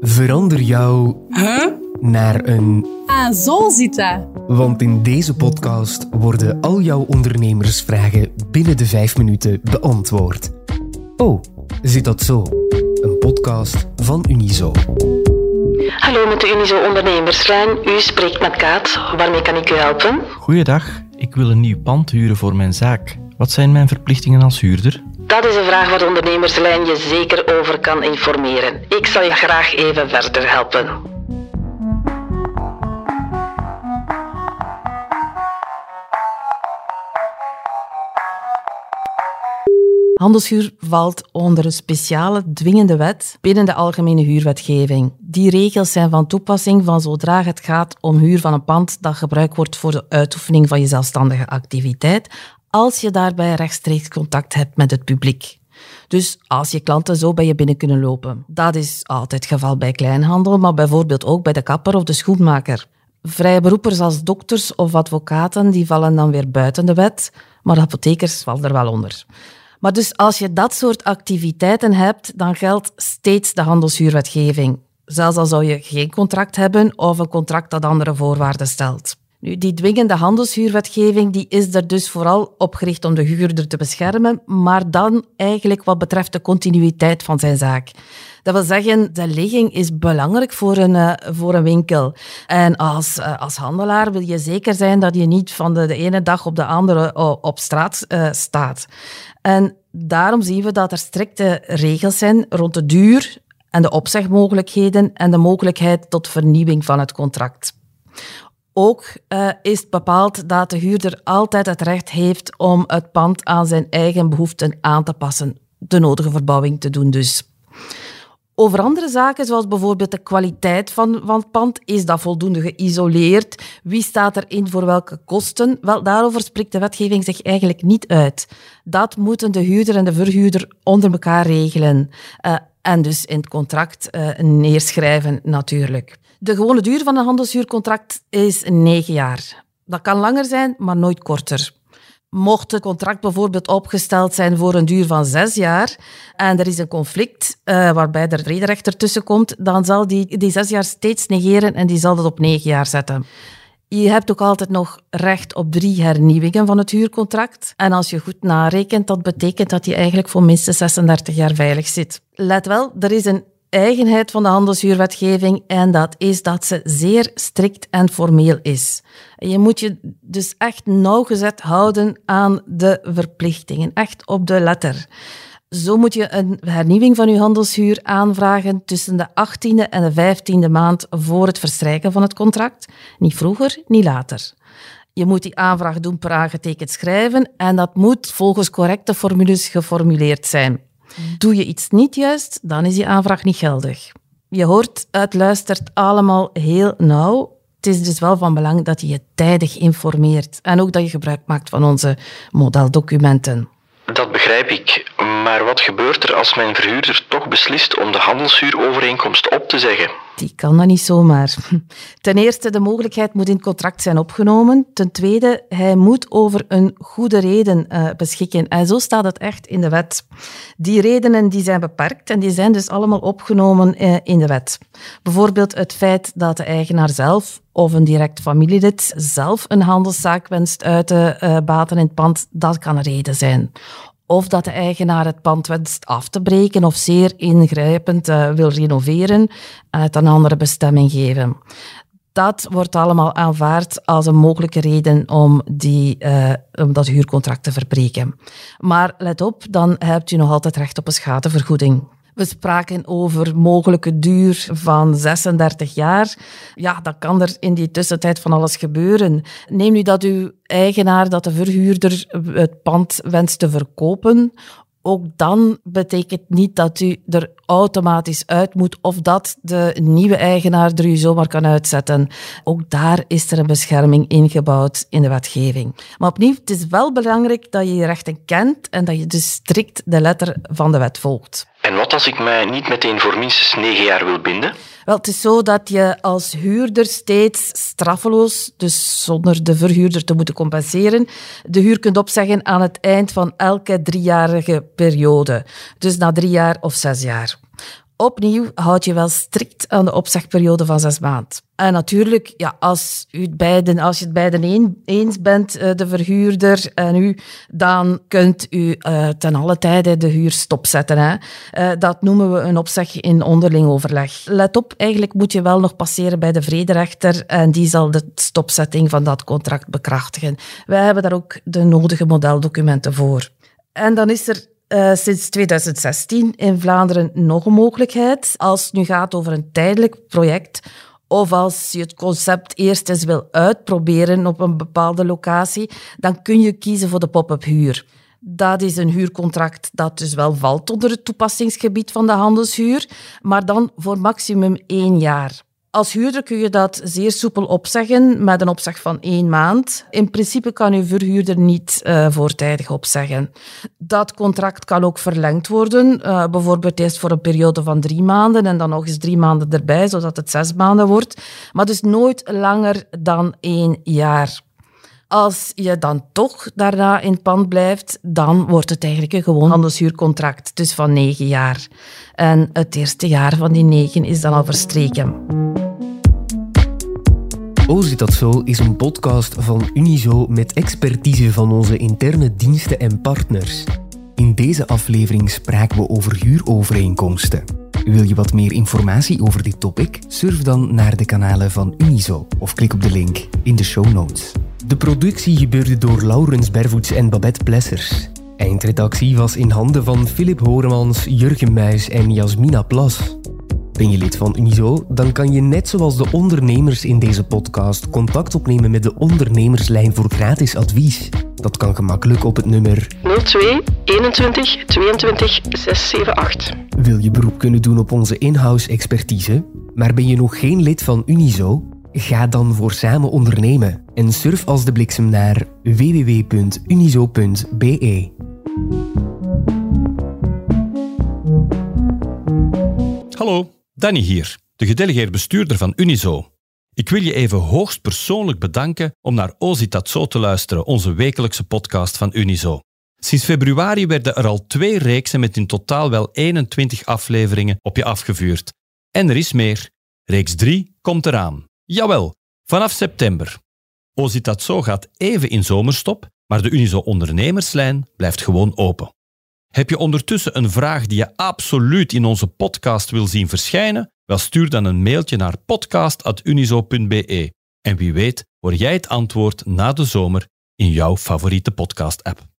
Verander jou Huh? naar een. Ah, zo zit dat. Want in deze podcast worden al jouw ondernemersvragen binnen de vijf minuten beantwoord. Oh, zit dat zo? Een podcast van Unizo. Hallo met de Unizo Ondernemerslijn. U spreekt met Kaat. Waarmee kan ik u helpen? Goeiedag, ik wil een nieuw pand huren voor mijn zaak. Wat zijn mijn verplichtingen als huurder? Dat is een vraag waar de Ondernemerslijn je zeker over kan informeren. Ik zal je graag even verder helpen. Handelshuur valt onder een speciale dwingende wet binnen de algemene huurwetgeving. Die regels zijn van toepassing van zodra het gaat om huur van een pand dat gebruikt wordt voor de uitoefening van je zelfstandige activiteit, als je daarbij rechtstreeks contact hebt met het publiek. Dus als je klanten zo bij je binnen kunnen lopen. Dat is altijd het geval bij kleinhandel, maar bijvoorbeeld ook bij de kapper of de schoenmaker. Vrije beroepers als dokters of advocaten die vallen dan weer buiten de wet, maar apothekers vallen er wel onder. Maar dus als je dat soort activiteiten hebt, dan geldt steeds de handelshuurwetgeving. Zelfs al zou je geen contract hebben of een contract dat andere voorwaarden stelt. Nu, die dwingende handelshuurwetgeving die is er dus vooral op gericht om de huurder te beschermen, maar dan eigenlijk wat betreft de continuïteit van zijn zaak. Dat wil zeggen, de ligging is belangrijk voor een, uh, voor een winkel. En als, uh, als handelaar wil je zeker zijn dat je niet van de, de ene dag op de andere uh, op straat staat. En daarom zien we dat er strikte regels zijn rond de duur en de opzegmogelijkheden en de mogelijkheid tot vernieuwing van het contract. Ook uh, is bepaald dat de huurder altijd het recht heeft om het pand aan zijn eigen behoeften aan te passen. De nodige verbouwing te doen dus. Over andere zaken, zoals bijvoorbeeld de kwaliteit van, het pand, is dat voldoende geïsoleerd? Wie staat erin voor welke kosten? Wel, daarover spreekt de wetgeving zich eigenlijk niet uit. Dat moeten de huurder en de verhuurder onder elkaar regelen. Uh, en dus in het contract uh, neerschrijven, natuurlijk. De gewone duur van een handelshuurcontract is negen jaar. Dat kan langer zijn, maar nooit korter. Mocht het contract bijvoorbeeld opgesteld zijn voor een duur van zes jaar en er is een conflict uh, waarbij de rederechter tussenkomt, dan zal die, die zes jaar steeds negeren en die zal dat op negen jaar zetten. Je hebt ook altijd nog recht op drie hernieuwingen van het huurcontract. En als je goed narekent, dat betekent dat je eigenlijk voor minstens 36 jaar veilig zit. Let wel, er is een eigenheid van de handelshuurwetgeving en dat is dat ze zeer strikt en formeel is. Je moet je dus echt nauwgezet houden aan de verplichtingen, echt op de letter. Zo moet je een hernieuwing van je handelshuur aanvragen tussen de 18e en de 15e maand voor het verstrijken van het contract. Niet vroeger, niet later. Je moet die aanvraag doen per aangetekend schrijven en dat moet volgens correcte formules geformuleerd zijn. Doe je iets niet juist, dan is die aanvraag niet geldig. Je hoort, het luistert allemaal heel nauw. Het is dus wel van belang dat je je tijdig informeert en ook dat je gebruik maakt van onze modeldocumenten. Dat begrijp ik. Maar wat gebeurt er als mijn verhuurder toch beslist om de handelshuurovereenkomst op te zeggen? Die kan dat niet zomaar. Ten eerste, de mogelijkheid moet in het contract zijn opgenomen. Ten tweede, hij moet over een goede reden uh, beschikken. En zo staat het echt in de wet. Die redenen die zijn beperkt en die zijn dus allemaal opgenomen uh, in de wet. Bijvoorbeeld het feit dat de eigenaar zelf of een direct familielid zelf een handelszaak wenst uit te uh, baten in het pand, dat kan een reden zijn of dat de eigenaar het pand wenst af te breken of zeer ingrijpend uh, wil renoveren en het een andere bestemming geven. Dat wordt allemaal aanvaard als een mogelijke reden om, die, uh, om dat huurcontract te verbreken. Maar let op, dan hebt u nog altijd recht op een schadevergoeding. We spraken over mogelijke duur van 36 jaar. Ja, dan kan er in die tussentijd van alles gebeuren. Neem nu dat uw eigenaar, dat de verhuurder het pand wenst te verkopen. Ook dan betekent niet dat u er automatisch uit moet of dat de nieuwe eigenaar er u zomaar kan uitzetten. Ook daar is er een bescherming ingebouwd in de wetgeving. Maar opnieuw, het is wel belangrijk dat je je rechten kent en dat je dus strikt de letter van de wet volgt. En wat als ik mij niet meteen voor minstens negen jaar wil binden? Wel, het is zo dat je als huurder steeds straffeloos, dus zonder de verhuurder te moeten compenseren, de huur kunt opzeggen aan het eind van elke driejarige periode. Dus na drie jaar of zes jaar. Opnieuw houd je wel strikt aan de opzegperiode van zes maanden. En natuurlijk, ja, als, u beiden, als je het beiden eens bent, eh, de verhuurder en u, dan kunt u uh, ten alle tijde de huur stopzetten. Hè. Uh, dat noemen we een opzeg in onderling overleg. Let op, eigenlijk moet je wel nog passeren bij de vrederechter en die zal de stopzetting van dat contract bekrachtigen. Wij hebben daar ook de nodige modeldocumenten voor. En dan is er uh, sinds 2016 in Vlaanderen nog een mogelijkheid. Als het nu gaat over een tijdelijk project of als je het concept eerst eens wil uitproberen op een bepaalde locatie, dan kun je kiezen voor de pop-up huur. Dat is een huurcontract dat dus wel valt onder het toepassingsgebied van de handelshuur, maar dan voor maximum één jaar. Als huurder kun je dat zeer soepel opzeggen met een opzeg van één maand. In principe kan uw verhuurder niet uh, voortijdig opzeggen. Dat contract kan ook verlengd worden, uh, bijvoorbeeld eerst voor een periode van drie maanden en dan nog eens drie maanden erbij, zodat het zes maanden wordt. Maar dus nooit langer dan één jaar. Als je dan toch daarna in pand blijft, dan wordt het eigenlijk een gewoon handelshuurcontract, dus van negen jaar. En het eerste jaar van die negen is dan al verstreken. Oh, zit dat zo is een podcast van Unizo met expertise van onze interne diensten en partners. In deze aflevering spraken we over huurovereenkomsten. Wil je wat meer informatie over dit topic? Surf dan naar de kanalen van Unizo of klik op de link in de show notes. De productie gebeurde door Laurens Bervoets en Babette Plessers. Eindredactie was in handen van Philip Horemans, Jurgen Muis en Jasmina Plas. Ben je lid van Unizo? Dan kan je net zoals de ondernemers in deze podcast contact opnemen met de ondernemerslijn voor gratis advies. Dat kan gemakkelijk op het nummer 02 21 22 678. Wil je beroep kunnen doen op onze in-house expertise? Maar ben je nog geen lid van Unizo? Ga dan voor samen ondernemen en surf als de bliksem naar www.unizo.be. Hallo, Danny hier, de gedelegeerd bestuurder van Unizo. Ik wil je even hoogst persoonlijk bedanken om naar Ozitatso te luisteren, onze wekelijkse podcast van Unizo. Sinds februari werden er al twee reeksen met in totaal wel 21 afleveringen op je afgevuurd. En er is meer. Reeks 3 komt eraan. Jawel, vanaf september. Ozitatso gaat even in zomerstop, maar de Unizo ondernemerslijn blijft gewoon open. Heb je ondertussen een vraag die je absoluut in onze podcast wil zien verschijnen? Wel stuur dan een mailtje naar podcast.unizo.be. En wie weet hoor jij het antwoord na de zomer in jouw favoriete podcast-app.